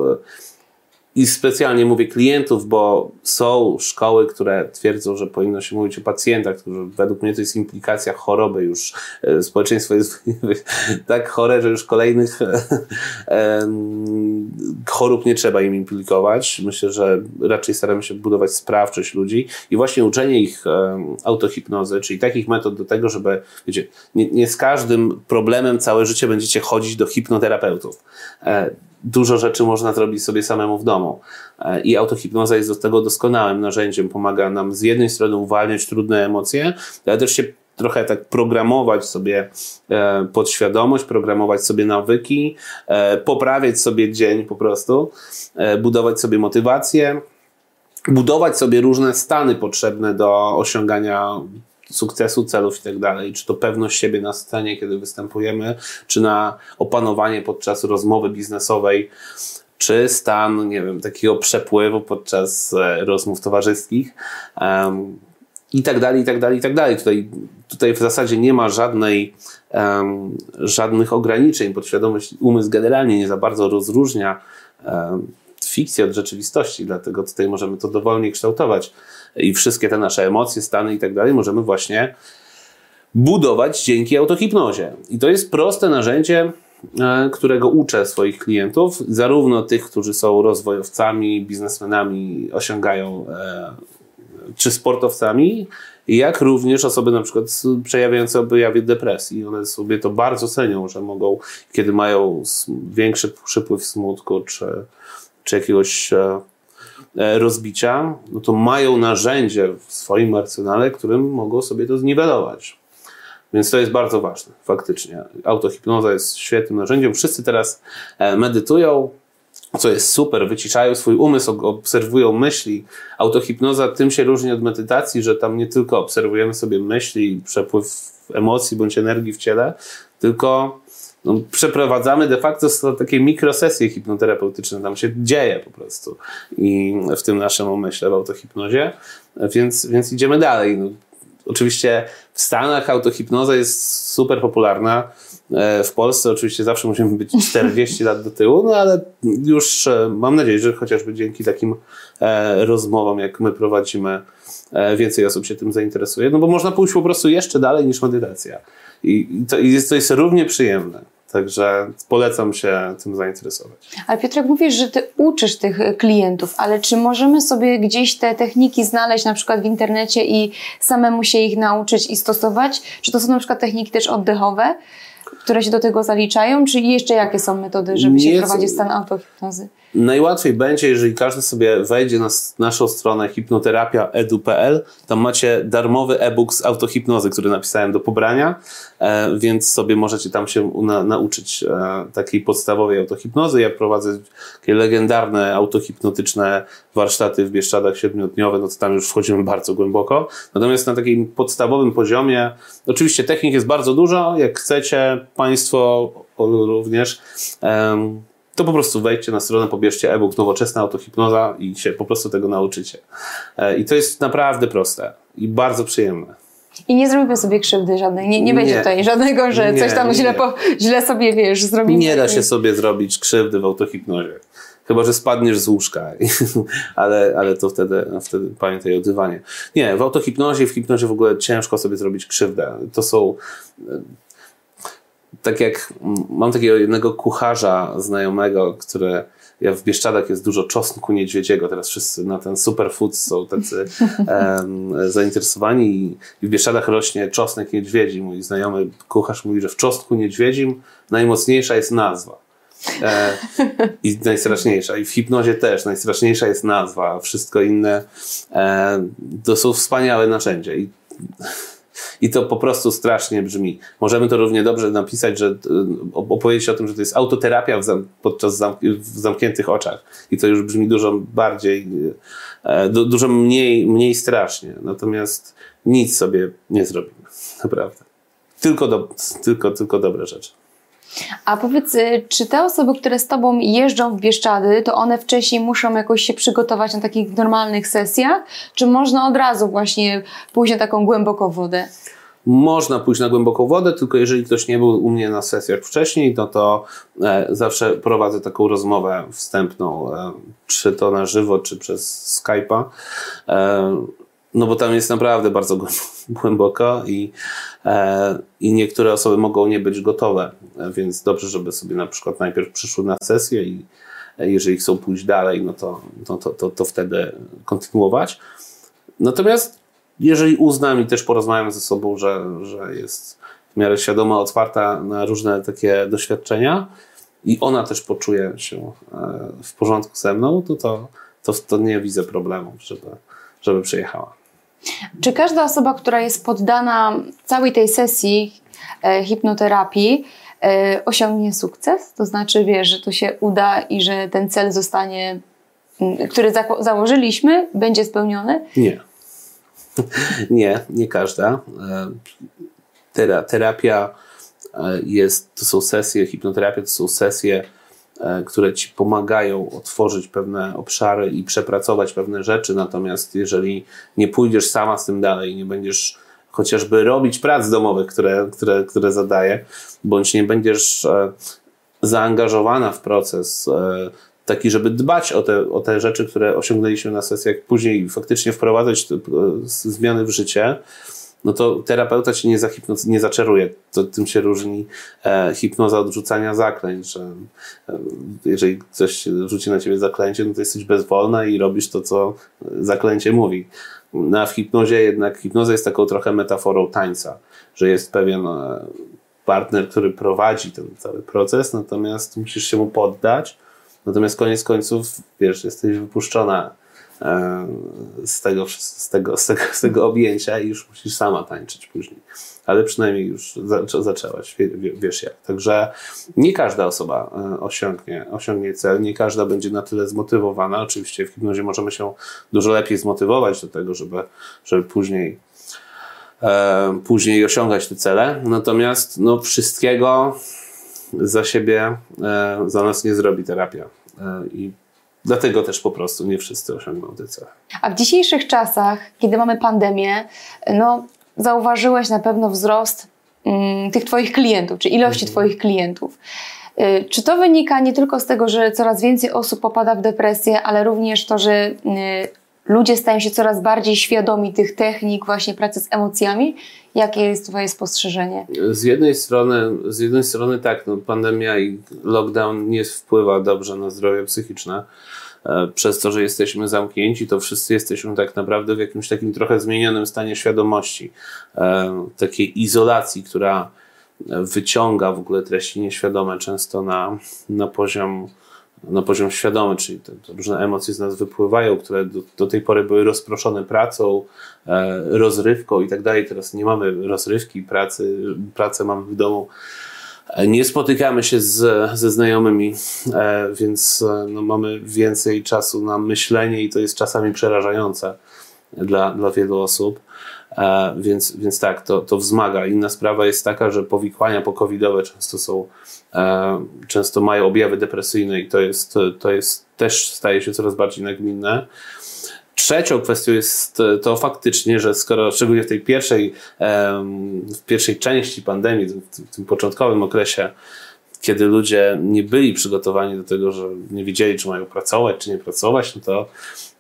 I specjalnie mówię klientów, bo są szkoły, które twierdzą, że powinno się mówić o pacjentach, którzy według mnie to jest implikacja choroby. Już e, społeczeństwo jest tak chore, że już kolejnych e, chorób nie trzeba im implikować. Myślę, że raczej staramy się budować sprawczość ludzi i właśnie uczenie ich autohipnozy, czyli takich metod do tego, żeby, wiecie, nie, nie z każdym problemem całe życie będziecie chodzić do hipnoterapeutów e, dużo rzeczy można zrobić sobie samemu w domu. E, I autohipnoza jest do tego doskonałym narzędziem. Pomaga nam z jednej strony uwalniać trudne emocje, ale też się trochę tak programować sobie e, podświadomość, programować sobie nawyki, e, poprawiać sobie dzień po prostu, budować sobie motywację, budować sobie różne stany potrzebne do osiągania sukcesu, celów i tak dalej, czy to pewność siebie na scenie, kiedy występujemy, czy na opanowanie podczas rozmowy biznesowej, czy stan, nie wiem, takiego przepływu podczas e, rozmów towarzyskich. Um, i tak dalej, i tak dalej, i tak dalej. Tutaj, tutaj w zasadzie nie ma żadnej, um, żadnych ograniczeń. Podświadomość, umysł generalnie nie za bardzo rozróżnia um, fikcję od rzeczywistości, dlatego tutaj możemy to dowolnie kształtować i wszystkie te nasze emocje, stany i tak dalej możemy właśnie budować dzięki autohipnozie. I to jest proste narzędzie, e, którego uczę swoich klientów, zarówno tych, którzy są rozwojowcami, biznesmenami, osiągają, e, czy sportowcami, jak również osoby na przykład przejawiające objawy depresji. One sobie to bardzo cenią, że mogą, kiedy mają większy przypływ smutku, czy, czy jakiegoś e, rozbicia, no to mają narzędzie w swoim arsenale, którym mogą sobie to zniwelować. Więc to jest bardzo ważne, faktycznie. Autohipnoza jest świetnym narzędziem. Wszyscy teraz e, medytują, co jest super, wyciszają swój umysł, obserwują myśli. Autohipnoza tym się różni od medytacji, że tam nie tylko obserwujemy sobie myśli, przepływ emocji bądź energii w ciele, tylko no, przeprowadzamy de facto takie mikrosesje hipnoterapeutyczne, tam się dzieje po prostu i w tym naszym umyśle w autohipnozie, więc, więc idziemy dalej. No, oczywiście w Stanach autohipnoza jest super popularna, e, w Polsce oczywiście zawsze musimy być 40 lat do tyłu, no ale już e, mam nadzieję, że chociażby dzięki takim e, rozmowom, jak my prowadzimy, więcej osób się tym zainteresuje, no bo można pójść po prostu jeszcze dalej niż medytacja. I to, jest, to jest równie przyjemne. Także polecam się tym zainteresować. Ale Piotrek, mówisz, że ty uczysz tych klientów, ale czy możemy sobie gdzieś te techniki znaleźć na przykład w internecie i samemu się ich nauczyć i stosować? Czy to są na przykład techniki też oddechowe, które się do tego zaliczają? Czy jeszcze jakie są metody, żeby Nie się prowadzić stan autohipnozy? Najłatwiej będzie, jeżeli każdy sobie wejdzie na naszą stronę hipnoterapia.edu.pl. Tam macie darmowy e-book z autohipnozy, który napisałem do pobrania, e, więc sobie możecie tam się na, nauczyć e, takiej podstawowej autohipnozy. Ja prowadzę takie legendarne autohipnotyczne warsztaty w Bieszczadach siedmiodniowe, no to tam już wchodzimy bardzo głęboko. Natomiast na takim podstawowym poziomie, oczywiście technik jest bardzo dużo, jak chcecie Państwo również, to po prostu wejdźcie na stronę, pobierzcie e-book Nowoczesna Autohipnoza i się po prostu tego nauczycie. E, I to jest naprawdę proste i bardzo przyjemne. I nie zrobimy sobie krzywdy żadnej. Nie, nie będzie tutaj żadnego, że nie, coś tam źle, po, źle sobie wiesz, zrobimy. Nie da się sobie zrobić krzywdy w autohipnozie. Chyba, że spadniesz z łóżka, ale, ale to wtedy, wtedy pamiętaj o dywanie. Nie, w autohipnozie, w hipnozie w ogóle ciężko sobie zrobić krzywdę. To są tak jak mam takiego jednego kucharza znajomego, który ja w Bieszczadach jest dużo czosnku niedźwiedziego, teraz wszyscy na ten superfood są tacy um, zainteresowani i, i w Bieszczadach rośnie czosnek niedźwiedzi. Mój znajomy kucharz mówi, że w czosnku niedźwiedzim najmocniejsza jest nazwa. E, I najstraszniejsza. I w hipnozie też najstraszniejsza jest nazwa. Wszystko inne e, to są wspaniałe narzędzia. I i to po prostu strasznie brzmi. Możemy to równie dobrze napisać, że e, opowiedzieć o tym, że to jest autoterapia w zam podczas w zamkniętych oczach. I to już brzmi dużo bardziej, e, du dużo mniej, mniej strasznie. Natomiast nic sobie nie zrobimy. Naprawdę. Tylko, do, tylko, tylko dobre rzeczy. A powiedz, y, czy te osoby, które z Tobą jeżdżą w Bieszczady, to one wcześniej muszą jakoś się przygotować na takich normalnych sesjach? Czy można od razu właśnie pójść na taką głęboką wodę? Można pójść na głęboką wodę, tylko jeżeli ktoś nie był u mnie na sesjach wcześniej, no to e, zawsze prowadzę taką rozmowę wstępną, e, czy to na żywo, czy przez Skype'a. E, no bo tam jest naprawdę bardzo głęboko i, e, i niektóre osoby mogą nie być gotowe, więc dobrze, żeby sobie na przykład najpierw przyszły na sesję i jeżeli chcą pójść dalej, no to, no to, to, to wtedy kontynuować. Natomiast jeżeli uznam i też porozmawiam ze sobą, że, że jest w miarę świadoma, otwarta na różne takie doświadczenia i ona też poczuje się e, w porządku ze mną, to, to, to, to nie widzę problemu, żeby, żeby przyjechała. Czy każda osoba, która jest poddana całej tej sesji e, hipnoterapii, e, osiągnie sukces? To znaczy, wiesz, że to się uda i że ten cel zostanie, który za założyliśmy, będzie spełniony? Nie. nie, nie każda. E, terapia jest, to są sesje, hipnoterapia to są sesje które ci pomagają otworzyć pewne obszary i przepracować pewne rzeczy. Natomiast jeżeli nie pójdziesz sama z tym dalej, nie będziesz chociażby robić prac domowych, które, które, które zadaję, bądź nie będziesz e, zaangażowana w proces e, taki, żeby dbać o te, o te rzeczy, które osiągnęliśmy na sesjach, później faktycznie wprowadzać zmiany w życie, no to terapeuta cię nie, zahipnoz- nie zaczaruje. To tym się różni e, hipnoza odrzucania zaklęć, że e, jeżeli ktoś rzuci na ciebie zaklęcie, no to jesteś bezwolna i robisz to, co zaklęcie mówi. No a w hipnozie jednak hipnoza jest taką trochę metaforą tańca, że jest pewien e, partner, który prowadzi ten cały proces, natomiast musisz się mu poddać. Natomiast koniec końców, wiesz, jesteś wypuszczona z tego, z, tego, z, tego, z tego objęcia i już musisz sama tańczyć później. Ale przynajmniej już zaczęłaś, wiesz jak. Także nie każda osoba e, osiągnie, osiągnie cel, nie każda będzie na tyle zmotywowana. Oczywiście w hipnozie możemy się dużo lepiej zmotywować do tego, żeby, żeby później e, później osiągać te cele. Natomiast no, wszystkiego za siebie, e, za nas nie zrobi terapia. E, I Dlatego też po prostu nie wszyscy osiągną te cele. A w dzisiejszych czasach, kiedy mamy pandemię, no, zauważyłeś na pewno wzrost mm, tych Twoich klientów, czy ilości mhm. Twoich klientów. Y, czy to wynika nie tylko z tego, że coraz więcej osób popada w depresję, ale również to, że y, ludzie stają się coraz bardziej świadomi tych technik właśnie pracy z emocjami. Jakie jest Twoje spostrzeżenie? Z jednej strony, z jednej strony tak, no, pandemia i lockdown nie wpływa dobrze na zdrowie psychiczne. E, przez to, że jesteśmy zamknięci, to wszyscy jesteśmy tak naprawdę w jakimś takim trochę zmienionym stanie świadomości, e, takiej izolacji, która wyciąga w ogóle treści nieświadome często na, na poziom na poziom świadomy, czyli te, te, różne emocje z nas wypływają, które do, do tej pory były rozproszone pracą, e, rozrywką i tak dalej. Teraz nie mamy rozrywki, pracy, pracę mamy w domu. Nie spotykamy się z, ze znajomymi, e, więc e, no, mamy więcej czasu na myślenie i to jest czasami przerażające dla, dla wielu osób. E, więc, więc tak, to, to wzmaga. Inna sprawa jest taka, że powikłania pokowidowe często są, często mają objawy depresyjne i to jest, to jest też staje się coraz bardziej nagminne. Trzecią kwestią jest to faktycznie, że skoro szczególnie w tej pierwszej, w pierwszej części pandemii, w tym początkowym okresie, kiedy ludzie nie byli przygotowani do tego, że nie wiedzieli, czy mają pracować, czy nie pracować, no to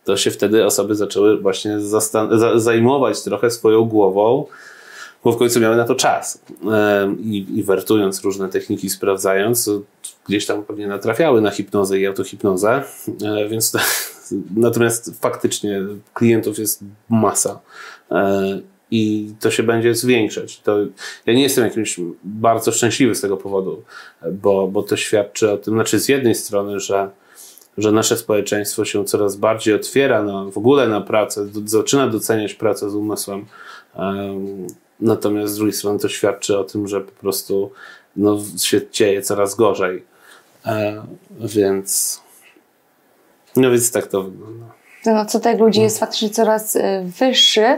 to się wtedy osoby zaczęły właśnie zajmować trochę swoją głową, bo w końcu miały na to czas. I, I wertując różne techniki, sprawdzając, gdzieś tam pewnie natrafiały na hipnozę i autohipnozę, e, więc to, natomiast faktycznie klientów jest masa e, i to się będzie zwiększać. To, ja nie jestem jakimś bardzo szczęśliwy z tego powodu, bo, bo to świadczy o tym, znaczy z jednej strony, że że nasze społeczeństwo się coraz bardziej otwiera na, w ogóle na pracę, do, zaczyna doceniać pracę z umysłem. Um, natomiast z drugiej strony to świadczy o tym, że po prostu no, się dzieje coraz gorzej. E, więc no więc tak to wygląda. No, odsetek ludzi jest faktycznie coraz e, wyższy.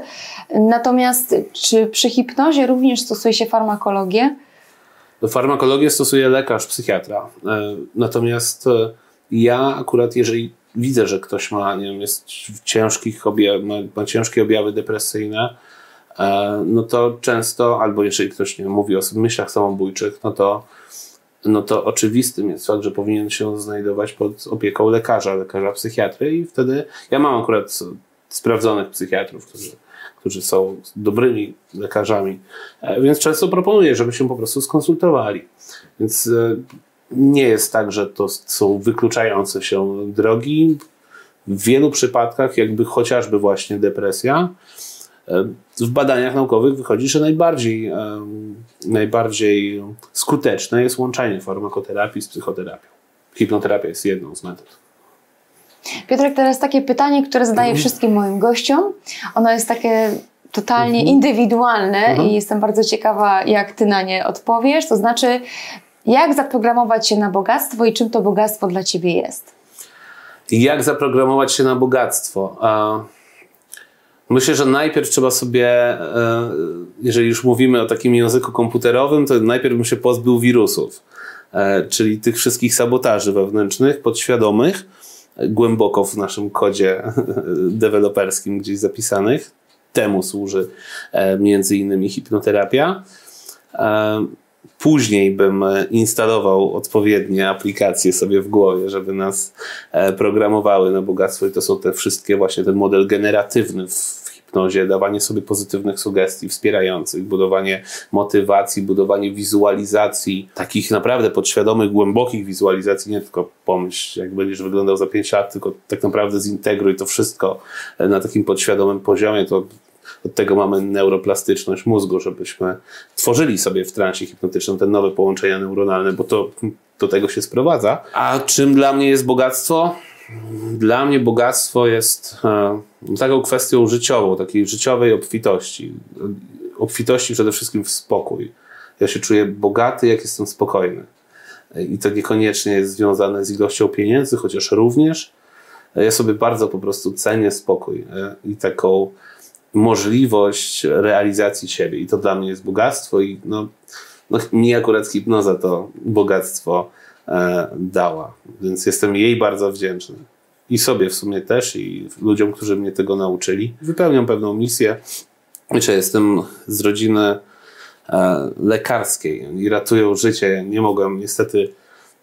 Natomiast czy przy hipnozie również stosuje się farmakologię? Do farmakologię stosuje lekarz, psychiatra. E, natomiast e, ja akurat, jeżeli widzę, że ktoś ma, nie wiem, jest w ciężkich objaw, ma, ma ciężkie objawy depresyjne, e, no to często, albo jeżeli ktoś nie wiem, mówi o myślach samobójczych, no to, no to oczywistym jest fakt, że powinien się znajdować pod opieką lekarza, lekarza psychiatry i wtedy ja mam akurat sprawdzonych psychiatrów, którzy, którzy są dobrymi lekarzami, e, więc często proponuję, żeby się po prostu skonsultowali. Więc e, nie jest tak, że to są wykluczające się drogi. W wielu przypadkach, jakby chociażby właśnie depresja, w badaniach naukowych wychodzi, że najbardziej, najbardziej skuteczne jest łączenie farmakoterapii z psychoterapią. Hipnoterapia jest jedną z metod. Piotrek, teraz takie pytanie, które zadaję mhm. wszystkim moim gościom. Ono jest takie totalnie mhm. indywidualne mhm. i jestem bardzo ciekawa, jak ty na nie odpowiesz. To znaczy, jak zaprogramować się na bogactwo i czym to bogactwo dla ciebie jest? Jak zaprogramować się na bogactwo? Myślę, że najpierw trzeba sobie, e, jeżeli już mówimy o takim języku komputerowym, to najpierw bym się pozbył wirusów, e, czyli tych wszystkich sabotaży wewnętrznych, podświadomych, głęboko w naszym kodzie deweloperskim gdzieś zapisanych. Temu służy e, między innymi hipnoterapia. Później bym e, instalował odpowiednie aplikacje sobie w głowie, żeby nas e, programowały na bogactwo i to są te wszystkie właśnie ten model generatywny w hipnozie, dawanie sobie pozytywnych sugestii wspierających, budowanie motywacji, budowanie wizualizacji, takich naprawdę podświadomych, głębokich wizualizacji, nie tylko pomyśl, jak będziesz wyglądał za 5 lat, tylko tak naprawdę zintegruj to wszystko e, na takim podświadomym poziomie, to od tego mamy neuroplastyczność mózgu, żebyśmy tworzyli sobie w transie hipnotycznym te nowe połączenia neuronalne, bo to do tego się sprowadza. A czym dla mnie jest bogactwo? Dla mnie bogactwo jest e, taką kwestią życiową, takiej życiowej obfitości. Obfitości przede wszystkim w spokój. Ja się czuję bogaty, jak jestem spokojny. I to niekoniecznie jest związane z ilością pieniędzy, chociaż również. Ja sobie bardzo po prostu cenię spokój e, i taką możliwość realizacji siebie. I to dla mnie jest bogactwo i no, no mi akurat hipnoza to bogactwo e, dała. Więc jestem jej bardzo wdzięczny. I sobie w sumie też, i ludziom, którzy mnie tego nauczyli. Wypełniam pewną misję. Wiecie, jestem z rodziny e, lekarskiej i ratują życie. Nie mogłem niestety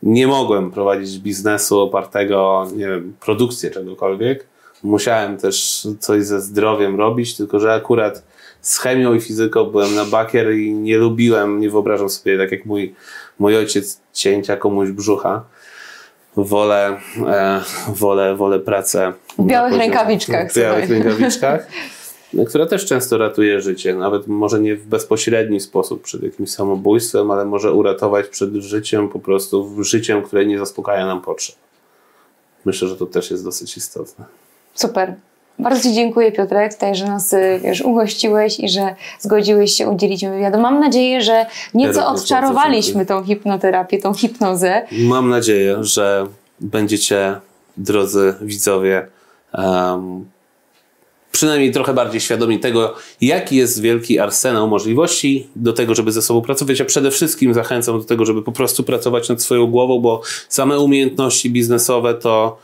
nie mogłem prowadzić biznesu opartego nie wiem, produkcję czegokolwiek musiałem też coś ze zdrowiem robić, tylko że akurat z chemią i fizyką byłem na bakier i nie lubiłem, nie wyobrażam sobie, tak jak mój, mój ojciec, cięcia komuś brzucha. Wolę, e, wolę, wolę pracę. W białych rękawiczkach. W białych rękawiczkach, która też często ratuje życie. Nawet może nie w bezpośredni sposób przed jakimś samobójstwem, ale może uratować przed życiem, po prostu życiem, które nie zaspokaja nam potrzeb. Myślę, że to też jest dosyć istotne. Super. Bardzo Ci dziękuję, Piotrek, tutaj, że nas y, wiesz, ugościłeś i że zgodziłeś się udzielić mi wywiadu. Mam nadzieję, że nieco odczarowaliśmy tą hipnoterapię, tą hipnozę. Mam nadzieję, że będziecie, drodzy widzowie, em, przynajmniej trochę bardziej świadomi tego, jaki jest wielki arsenał możliwości do tego, żeby ze sobą pracować. Ja przede wszystkim zachęcam do tego, żeby po prostu pracować nad swoją głową, bo same umiejętności biznesowe to,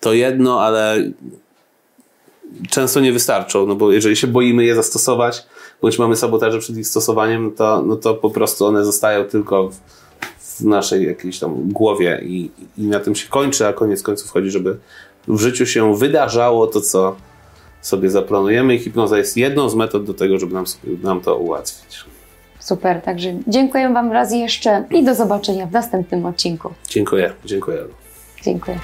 to jedno, ale często nie wystarczą, no bo jeżeli się boimy je zastosować, bądź mamy sabotaże przed ich stosowaniem, to, no to po prostu one zostają tylko w, w naszej jakiejś tam głowie i, i na tym się kończy, a koniec końców chodzi, żeby w życiu się wydarzało to, co sobie zaplanujemy i hipnoza jest jedną z metod do tego, żeby nam, nam to ułatwić. Super, także dziękuję Wam raz jeszcze i do zobaczenia w następnym odcinku. Dziękuję, dziękuję. Dziękuję.